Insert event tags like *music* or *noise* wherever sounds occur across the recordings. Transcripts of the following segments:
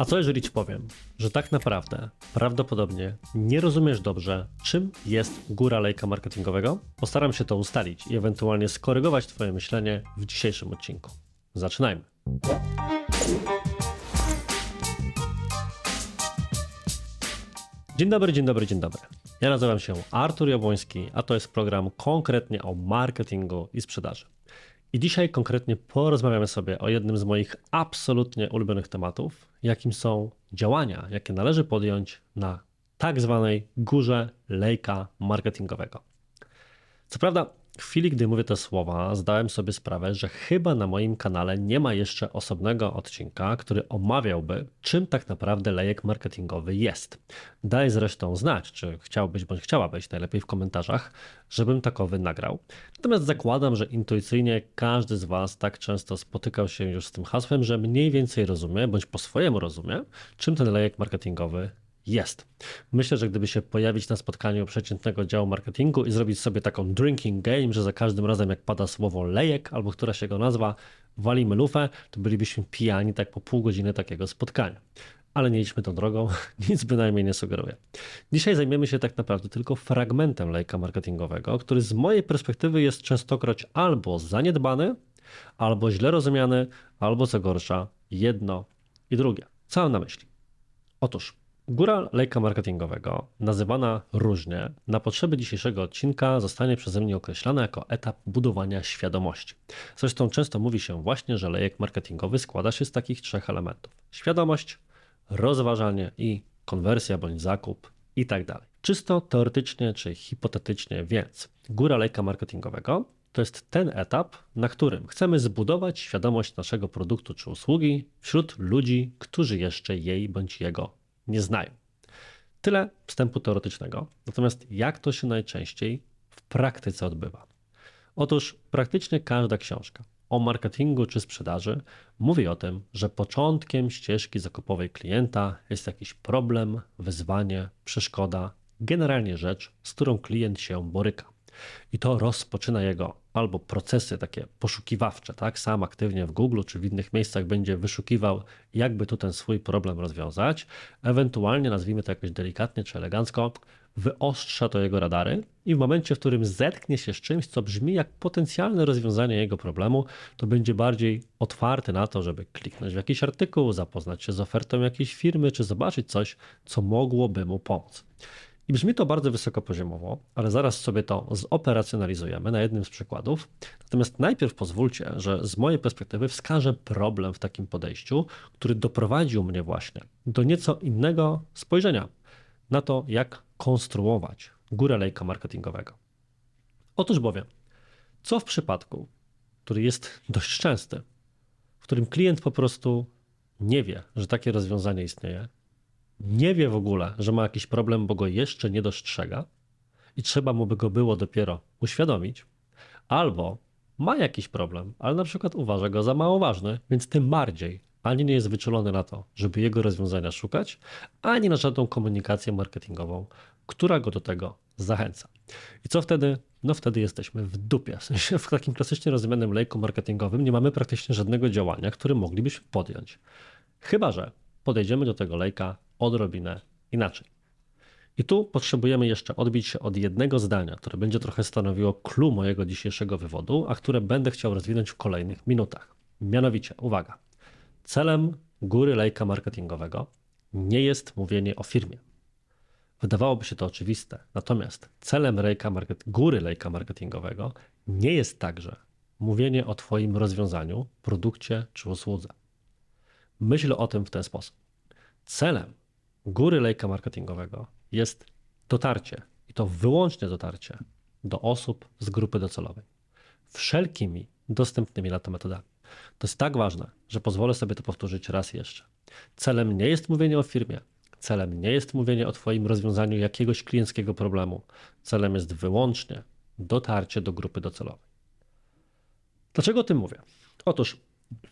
A co jeżeli ci powiem, że tak naprawdę, prawdopodobnie nie rozumiesz dobrze, czym jest góra lejka marketingowego? Postaram się to ustalić i ewentualnie skorygować Twoje myślenie w dzisiejszym odcinku. Zaczynajmy. Dzień dobry, dzień dobry, dzień dobry. Ja nazywam się Artur Jabłoński, a to jest program konkretnie o marketingu i sprzedaży. I dzisiaj konkretnie porozmawiamy sobie o jednym z moich absolutnie ulubionych tematów, jakim są działania, jakie należy podjąć na tak zwanej górze lejka marketingowego. Co prawda, w chwili, gdy mówię te słowa, zdałem sobie sprawę, że chyba na moim kanale nie ma jeszcze osobnego odcinka, który omawiałby, czym tak naprawdę lejek marketingowy jest. Daj zresztą znać, czy chciałbyś bądź chciałabyś, najlepiej w komentarzach, żebym takowy nagrał. Natomiast zakładam, że intuicyjnie każdy z Was tak często spotykał się już z tym hasłem, że mniej więcej rozumie, bądź po swojemu rozumie, czym ten lejek marketingowy jest. Myślę, że gdyby się pojawić na spotkaniu przeciętnego działu marketingu i zrobić sobie taką drinking game, że za każdym razem jak pada słowo lejek albo która się go nazwa, walimy lufę, to bylibyśmy pijani tak po pół godziny takiego spotkania. Ale nie idźmy tą drogą, *laughs* nic bynajmniej nie sugeruję. Dzisiaj zajmiemy się tak naprawdę tylko fragmentem lejka marketingowego, który z mojej perspektywy jest częstokroć albo zaniedbany, albo źle rozumiany, albo co gorsza, jedno i drugie. Co mam na myśli? Otóż Góra lejka marketingowego, nazywana różnie, na potrzeby dzisiejszego odcinka zostanie przeze mnie określana jako etap budowania świadomości. Zresztą często mówi się właśnie, że lejek marketingowy składa się z takich trzech elementów: świadomość, rozważanie i konwersja bądź zakup i tak. Czysto teoretycznie czy hipotetycznie, więc góra lejka marketingowego to jest ten etap, na którym chcemy zbudować świadomość naszego produktu czy usługi wśród ludzi, którzy jeszcze jej bądź jego nie znają. Tyle wstępu teoretycznego. Natomiast jak to się najczęściej w praktyce odbywa? Otóż praktycznie każda książka o marketingu czy sprzedaży mówi o tym, że początkiem ścieżki zakupowej klienta jest jakiś problem, wyzwanie, przeszkoda, generalnie rzecz, z którą klient się boryka. I to rozpoczyna jego albo procesy takie poszukiwawcze, tak? Sam aktywnie w Google czy w innych miejscach będzie wyszukiwał, jakby tu ten swój problem rozwiązać. Ewentualnie, nazwijmy to jakoś delikatnie czy elegancko, wyostrza to jego radary i w momencie, w którym zetknie się z czymś, co brzmi jak potencjalne rozwiązanie jego problemu, to będzie bardziej otwarty na to, żeby kliknąć w jakiś artykuł, zapoznać się z ofertą jakiejś firmy, czy zobaczyć coś, co mogłoby mu pomóc. I brzmi to bardzo wysokopoziomowo, ale zaraz sobie to zoperacjonalizujemy na jednym z przykładów. Natomiast najpierw pozwólcie, że z mojej perspektywy wskażę problem w takim podejściu, który doprowadził mnie właśnie do nieco innego spojrzenia na to, jak konstruować górę lejka marketingowego. Otóż bowiem, co w przypadku, który jest dość częsty, w którym klient po prostu nie wie, że takie rozwiązanie istnieje, nie wie w ogóle, że ma jakiś problem, bo go jeszcze nie dostrzega i trzeba mu by go było dopiero uświadomić, albo ma jakiś problem, ale na przykład uważa go za mało ważny, więc tym bardziej ani nie jest wyczulony na to, żeby jego rozwiązania szukać, ani na żadną komunikację marketingową, która go do tego zachęca. I co wtedy? No wtedy jesteśmy w dupie. W, sensie w takim klasycznie rozumianym lejku marketingowym nie mamy praktycznie żadnego działania, które moglibyśmy podjąć. Chyba, że podejdziemy do tego lejka odrobinę inaczej. I tu potrzebujemy jeszcze odbić się od jednego zdania, które będzie trochę stanowiło clue mojego dzisiejszego wywodu, a które będę chciał rozwinąć w kolejnych minutach. Mianowicie, uwaga, celem góry lejka marketingowego nie jest mówienie o firmie. Wydawałoby się to oczywiste, natomiast celem lejka market, góry lejka marketingowego nie jest także mówienie o Twoim rozwiązaniu, produkcie czy usłudze. Myślę o tym w ten sposób. Celem góry lejka marketingowego jest dotarcie i to wyłącznie dotarcie do osób z grupy docelowej wszelkimi dostępnymi na to metodami. To jest tak ważne, że pozwolę sobie to powtórzyć raz jeszcze. Celem nie jest mówienie o firmie, celem nie jest mówienie o Twoim rozwiązaniu jakiegoś klienckiego problemu. Celem jest wyłącznie dotarcie do grupy docelowej. Dlaczego o tym mówię? Otóż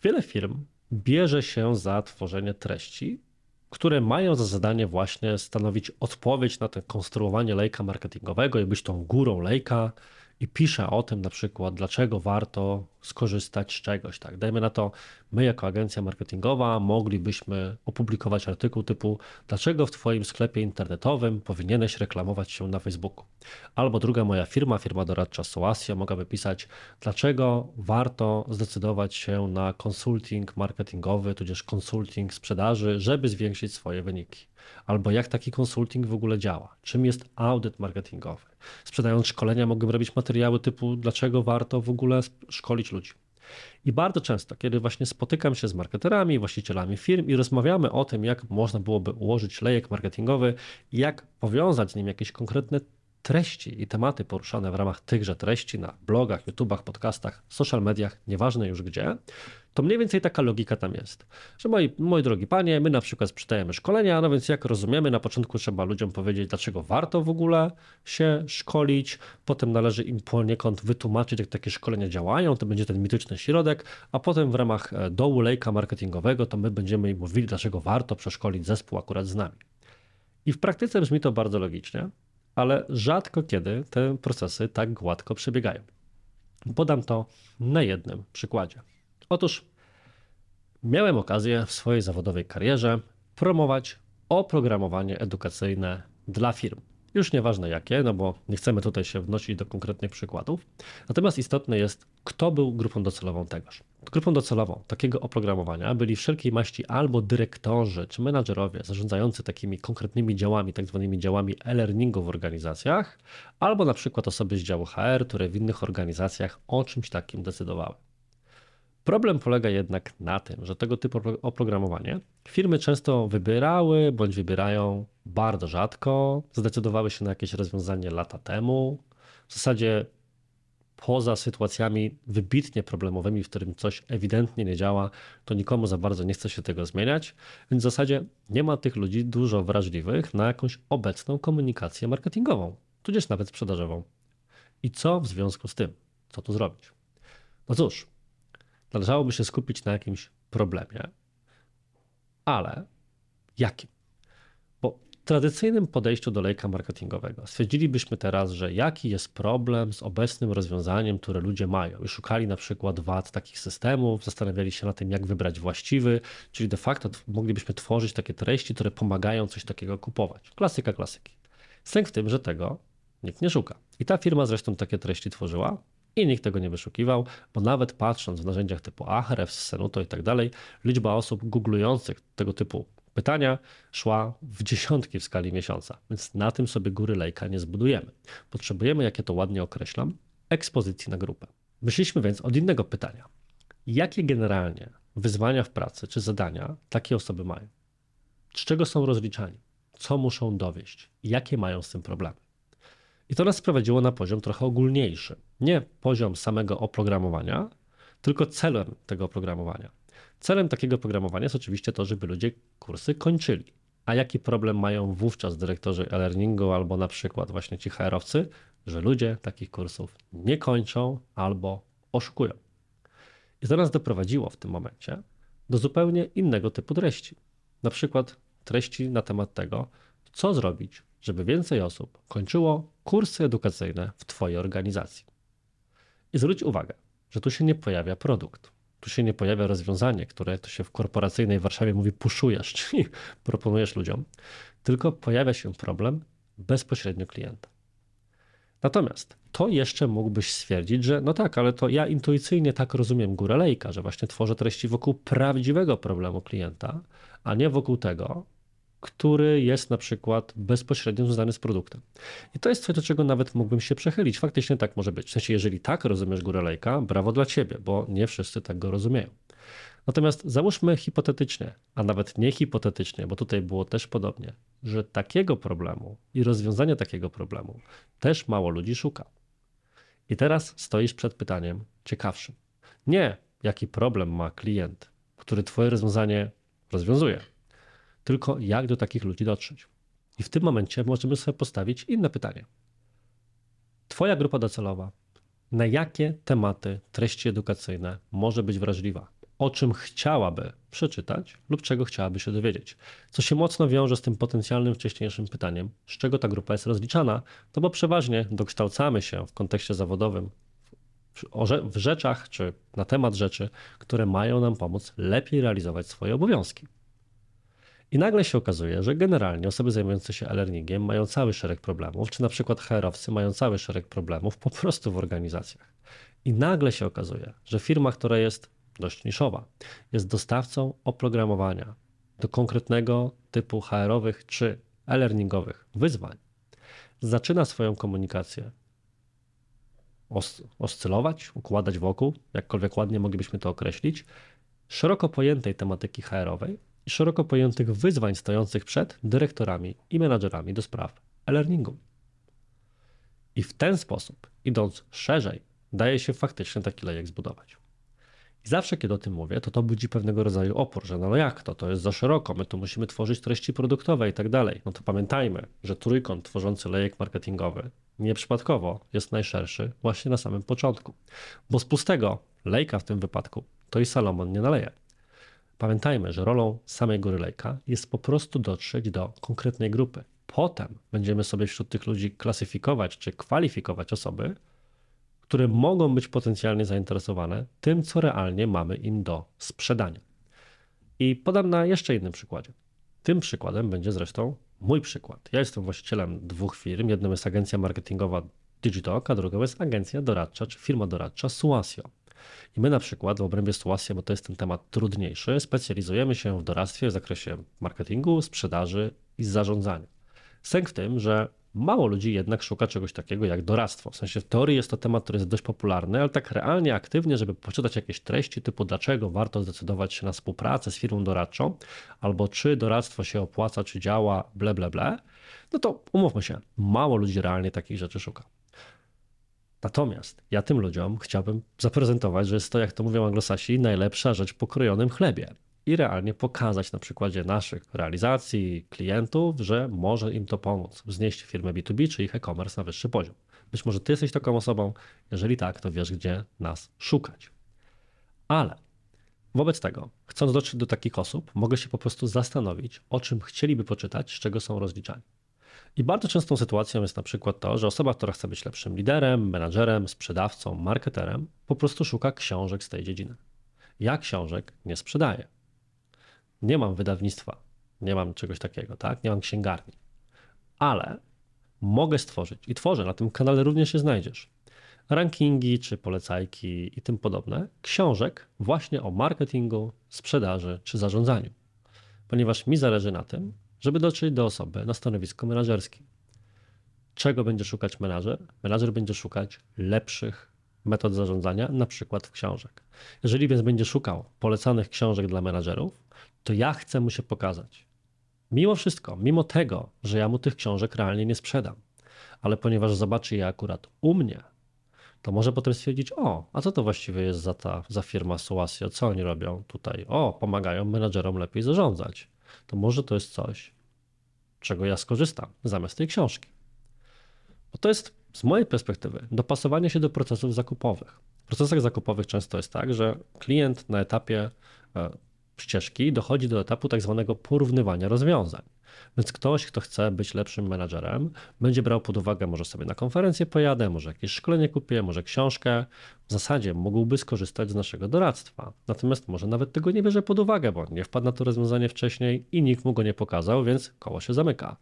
wiele firm bierze się za tworzenie treści, które mają za zadanie właśnie stanowić odpowiedź na to konstruowanie lejka marketingowego i być tą górą lejka i pisze o tym na przykład, dlaczego warto skorzystać z czegoś. Tak? Dajmy na to, my jako agencja marketingowa moglibyśmy opublikować artykuł typu dlaczego w Twoim sklepie internetowym powinieneś reklamować się na Facebooku. Albo druga moja firma, firma doradcza Soasia mogłaby pisać dlaczego warto zdecydować się na konsulting marketingowy, tudzież konsulting sprzedaży, żeby zwiększyć swoje wyniki. Albo jak taki konsulting w ogóle działa, czym jest audyt marketingowy. Sprzedając szkolenia mogłem robić materiały typu dlaczego warto w ogóle szkolić ludzi. I bardzo często, kiedy właśnie spotykam się z marketerami, właścicielami firm i rozmawiamy o tym, jak można byłoby ułożyć lejek marketingowy, jak powiązać z nim jakieś konkretne treści i tematy poruszane w ramach tychże treści na blogach, YouTubach, podcastach, social mediach, nieważne już gdzie, to mniej więcej taka logika tam jest. Że moi, moi drogi panie, my na przykład sprzedajemy szkolenia, no więc jak rozumiemy, na początku trzeba ludziom powiedzieć, dlaczego warto w ogóle się szkolić, potem należy im poniekąd wytłumaczyć, jak takie szkolenia działają, to będzie ten mityczny środek, a potem w ramach e, dołu lejka marketingowego to my będziemy im mówili, dlaczego warto przeszkolić zespół akurat z nami. I w praktyce brzmi to bardzo logicznie, ale rzadko kiedy te procesy tak gładko przebiegają. Podam to na jednym przykładzie. Otóż miałem okazję w swojej zawodowej karierze promować oprogramowanie edukacyjne dla firm. Już nieważne jakie, no bo nie chcemy tutaj się wnosić do konkretnych przykładów. Natomiast istotne jest, kto był grupą docelową tegoż. Grupą docelową takiego oprogramowania byli wszelkiej maści albo dyrektorzy czy menadżerowie zarządzający takimi konkretnymi działami, tak zwanymi działami e-learningu w organizacjach, albo na przykład osoby z działu HR, które w innych organizacjach o czymś takim decydowały. Problem polega jednak na tym, że tego typu oprogramowanie firmy często wybierały bądź wybierają bardzo rzadko, zdecydowały się na jakieś rozwiązanie lata temu. W zasadzie poza sytuacjami wybitnie problemowymi, w którym coś ewidentnie nie działa, to nikomu za bardzo nie chce się tego zmieniać, więc w zasadzie nie ma tych ludzi dużo wrażliwych na jakąś obecną komunikację marketingową, tudzież nawet sprzedażową. I co w związku z tym? Co tu zrobić? No cóż, należałoby się skupić na jakimś problemie, ale jakim? Tradycyjnym podejściu do lejka marketingowego stwierdzilibyśmy teraz, że jaki jest problem z obecnym rozwiązaniem, które ludzie mają i szukali na przykład wad takich systemów, zastanawiali się na tym, jak wybrać właściwy, czyli de facto moglibyśmy tworzyć takie treści, które pomagają coś takiego kupować. Klasyka klasyki. Sęk w tym, że tego nikt nie szuka. I ta firma zresztą takie treści tworzyła, i nikt tego nie wyszukiwał, bo nawet patrząc w narzędziach typu Ahrefs, Senuto i tak dalej, liczba osób googlujących tego typu pytania szła w dziesiątki w skali miesiąca, więc na tym sobie góry lejka nie zbudujemy. Potrzebujemy, jak ja to ładnie określam, ekspozycji na grupę. Myśleliśmy więc od innego pytania. Jakie generalnie wyzwania w pracy czy zadania takie osoby mają? Z czego są rozliczani? Co muszą dowieść? Jakie mają z tym problemy? I to nas sprowadziło na poziom trochę ogólniejszy. Nie poziom samego oprogramowania, tylko celem tego oprogramowania. Celem takiego programowania jest oczywiście to, żeby ludzie kursy kończyli. A jaki problem mają wówczas dyrektorzy e-learningu albo na przykład właśnie ci HR-owcy, że ludzie takich kursów nie kończą albo oszukują. I to nas doprowadziło w tym momencie do zupełnie innego typu treści. Na przykład treści na temat tego, co zrobić, żeby więcej osób kończyło kursy edukacyjne w Twojej organizacji. I zwróć uwagę, że tu się nie pojawia produkt. Tu się nie pojawia rozwiązanie, które to się w korporacyjnej Warszawie mówi puszujesz, *laughs* czyli proponujesz ludziom, tylko pojawia się problem bezpośrednio klienta. Natomiast to jeszcze mógłbyś stwierdzić, że no tak, ale to ja intuicyjnie tak rozumiem górę lejka, że właśnie tworzę treści wokół prawdziwego problemu klienta, a nie wokół tego, który jest na przykład bezpośrednio związany z produktem. I to jest coś, do czego nawet mógłbym się przechylić. Faktycznie tak może być. W sensie, jeżeli tak rozumiesz górę lejka, brawo dla ciebie, bo nie wszyscy tak go rozumieją. Natomiast załóżmy hipotetycznie, a nawet nie hipotetycznie, bo tutaj było też podobnie, że takiego problemu i rozwiązania takiego problemu też mało ludzi szuka. I teraz stoisz przed pytaniem ciekawszym. Nie, jaki problem ma klient, który Twoje rozwiązanie rozwiązuje, tylko jak do takich ludzi dotrzeć. I w tym momencie możemy sobie postawić inne pytanie. Twoja grupa docelowa, na jakie tematy treści edukacyjne może być wrażliwa? O czym chciałaby przeczytać lub czego chciałaby się dowiedzieć? Co się mocno wiąże z tym potencjalnym wcześniejszym pytaniem, z czego ta grupa jest rozliczana, to bo przeważnie dokształcamy się w kontekście zawodowym w rzeczach czy na temat rzeczy, które mają nam pomóc lepiej realizować swoje obowiązki. I nagle się okazuje, że generalnie osoby zajmujące się e-learningiem mają cały szereg problemów, czy na przykład HR-owcy mają cały szereg problemów po prostu w organizacjach. I nagle się okazuje, że firma, która jest dość niszowa, jest dostawcą oprogramowania do konkretnego typu HR-owych czy e-learningowych wyzwań, zaczyna swoją komunikację os oscylować, układać wokół, jakkolwiek ładnie moglibyśmy to określić, szeroko pojętej tematyki HR-owej szeroko pojętych wyzwań stojących przed dyrektorami i menadżerami do spraw e-learningu. I w ten sposób, idąc szerzej, daje się faktycznie taki lejek zbudować. I zawsze, kiedy o tym mówię, to to budzi pewnego rodzaju opór, że no jak to, to jest za szeroko, my tu musimy tworzyć treści produktowe i tak dalej. No to pamiętajmy, że trójkąt tworzący lejek marketingowy nieprzypadkowo jest najszerszy właśnie na samym początku. Bo z pustego lejka w tym wypadku to i Salomon nie naleje. Pamiętajmy, że rolą samej góry lejka jest po prostu dotrzeć do konkretnej grupy. Potem będziemy sobie wśród tych ludzi klasyfikować czy kwalifikować osoby, które mogą być potencjalnie zainteresowane tym, co realnie mamy im do sprzedania. I podam na jeszcze innym przykładzie. Tym przykładem będzie zresztą mój przykład. Ja jestem właścicielem dwóch firm. Jedną jest agencja marketingowa Digitalk, a drugą jest agencja doradcza czy firma doradcza Suasio. I my na przykład w obrębie Suasio, bo to jest ten temat trudniejszy, specjalizujemy się w doradztwie w zakresie marketingu, sprzedaży i zarządzania. Sęk w tym, że Mało ludzi jednak szuka czegoś takiego jak doradztwo. W sensie w teorii jest to temat, który jest dość popularny, ale tak realnie, aktywnie, żeby poczytać jakieś treści typu dlaczego warto zdecydować się na współpracę z firmą doradczą, albo czy doradztwo się opłaca, czy działa, ble, ble, ble, no to umówmy się, mało ludzi realnie takich rzeczy szuka. Natomiast ja tym ludziom chciałbym zaprezentować, że jest to, jak to mówią anglosasi, najlepsza rzecz po krojonym chlebie i realnie pokazać na przykładzie naszych realizacji, klientów, że może im to pomóc, wznieść firmę B2B czy ich e-commerce na wyższy poziom. Być może ty jesteś taką osobą, jeżeli tak, to wiesz, gdzie nas szukać. Ale wobec tego, chcąc dotrzeć do takich osób, mogę się po prostu zastanowić, o czym chcieliby poczytać, z czego są rozliczani. I bardzo częstą sytuacją jest na przykład to, że osoba, która chce być lepszym liderem, menadżerem, sprzedawcą, marketerem, po prostu szuka książek z tej dziedziny. Ja książek nie sprzedaję nie mam wydawnictwa, nie mam czegoś takiego, tak? Nie mam księgarni. Ale mogę stworzyć i tworzę, na tym kanale również się znajdziesz. Rankingi czy polecajki i tym podobne książek właśnie o marketingu, sprzedaży czy zarządzaniu. Ponieważ mi zależy na tym, żeby dotrzeć do osoby na stanowisku menedżerskim. Czego będzie szukać menadżer? Menadżer będzie szukać lepszych metod zarządzania, na przykład w książek. Jeżeli więc będzie szukał polecanych książek dla menadżerów, to ja chcę mu się pokazać. Mimo wszystko, mimo tego, że ja mu tych książek realnie nie sprzedam, ale ponieważ zobaczy je akurat u mnie, to może potem stwierdzić, o, a co to właściwie jest za ta za firma Suasio, co oni robią tutaj? O, pomagają menadżerom lepiej zarządzać. To może to jest coś, czego ja skorzystam zamiast tej książki. Bo to jest z mojej perspektywy dopasowanie się do procesów zakupowych. W procesach zakupowych często jest tak, że klient na etapie e, ścieżki dochodzi do etapu tak zwanego porównywania rozwiązań. Więc ktoś, kto chce być lepszym menadżerem, będzie brał pod uwagę, może sobie na konferencję pojadę, może jakieś szkolenie kupię, może książkę. W zasadzie mógłby skorzystać z naszego doradztwa. Natomiast może nawet tego nie bierze pod uwagę, bo nie wpadł na to rozwiązanie wcześniej i nikt mu go nie pokazał, więc koło się zamyka.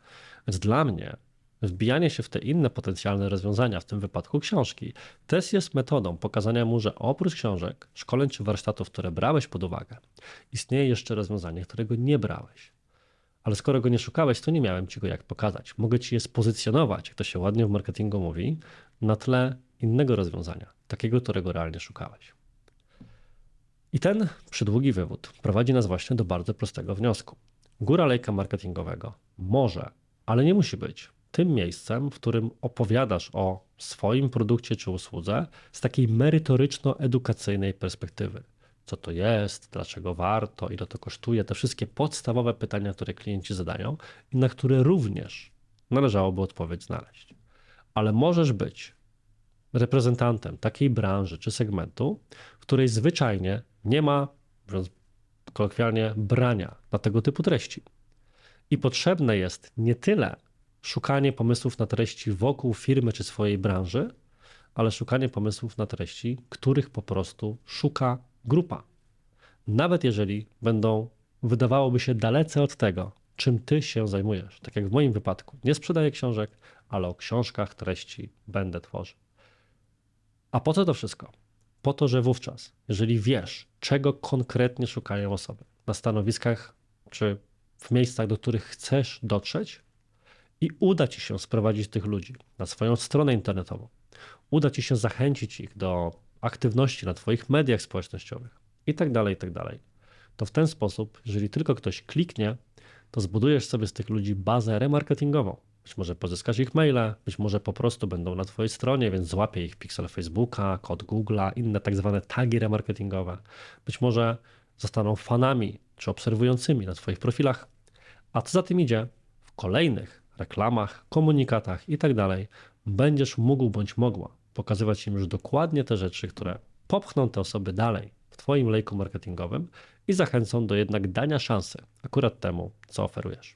Więc dla mnie Wbijanie się w te inne potencjalne rozwiązania, w tym wypadku książki, też jest metodą pokazania mu, że oprócz książek, szkoleń czy warsztatów, które brałeś pod uwagę, istnieje jeszcze rozwiązanie, którego nie brałeś. Ale skoro go nie szukałeś, to nie miałem ci go jak pokazać. Mogę ci je spozycjonować, jak to się ładnie w marketingu mówi, na tle innego rozwiązania, takiego, którego realnie szukałeś. I ten przydługi wywód prowadzi nas właśnie do bardzo prostego wniosku. Góra lejka marketingowego może, ale nie musi być tym miejscem, w którym opowiadasz o swoim produkcie czy usłudze z takiej merytoryczno-edukacyjnej perspektywy. Co to jest, dlaczego warto, ile to kosztuje, te wszystkie podstawowe pytania, które klienci zadają i na które również należałoby odpowiedź znaleźć. Ale możesz być reprezentantem takiej branży czy segmentu, w której zwyczajnie nie ma, mówiąc kolokwialnie, brania na tego typu treści. I potrzebne jest nie tyle szukanie pomysłów na treści wokół firmy czy swojej branży, ale szukanie pomysłów na treści, których po prostu szuka grupa. Nawet jeżeli będą, wydawałoby się, dalece od tego, czym ty się zajmujesz. Tak jak w moim wypadku. Nie sprzedaję książek, ale o książkach treści będę tworzył. A po co to wszystko? Po to, że wówczas, jeżeli wiesz, czego konkretnie szukają osoby na stanowiskach czy w miejscach, do których chcesz dotrzeć, i uda ci się sprowadzić tych ludzi na swoją stronę internetową, uda ci się zachęcić ich do aktywności na Twoich mediach społecznościowych i tak dalej, i tak to w ten sposób, jeżeli tylko ktoś kliknie, to zbudujesz sobie z tych ludzi bazę remarketingową. Być może pozyskasz ich maile, być może po prostu będą na Twojej stronie, więc złapie ich pixel Facebooka, kod Google'a, inne tak zwane tagi remarketingowe. Być może zostaną fanami czy obserwującymi na Twoich profilach. A co za tym idzie, w kolejnych reklamach, komunikatach i tak będziesz mógł bądź mogła pokazywać im już dokładnie te rzeczy, które popchną te osoby dalej w Twoim lejku marketingowym i zachęcą do jednak dania szansy akurat temu, co oferujesz.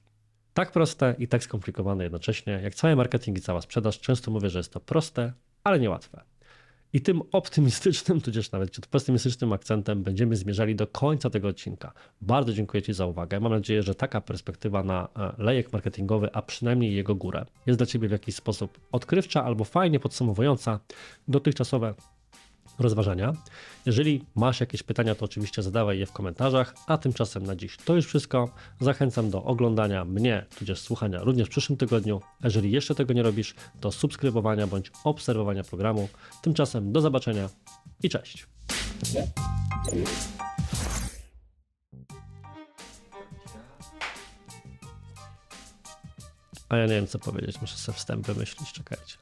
Tak proste i tak skomplikowane jednocześnie, jak cały marketing i cała sprzedaż, często mówię, że jest to proste, ale niełatwe. I tym optymistycznym, tudzież nawet pesymistycznym akcentem będziemy zmierzali do końca tego odcinka. Bardzo dziękuję Ci za uwagę. Mam nadzieję, że taka perspektywa na e, lejek marketingowy, a przynajmniej jego górę, jest dla Ciebie w jakiś sposób odkrywcza albo fajnie podsumowująca dotychczasowe rozważania. Jeżeli masz jakieś pytania, to oczywiście zadawaj je w komentarzach, a tymczasem na dziś to już wszystko. Zachęcam do oglądania mnie, tudzież słuchania również w przyszłym tygodniu. Jeżeli jeszcze tego nie robisz, to subskrybowania bądź obserwowania programu. Tymczasem do zobaczenia i cześć. A ja nie wiem co powiedzieć, muszę sobie wstęp wymyślić, czekajcie.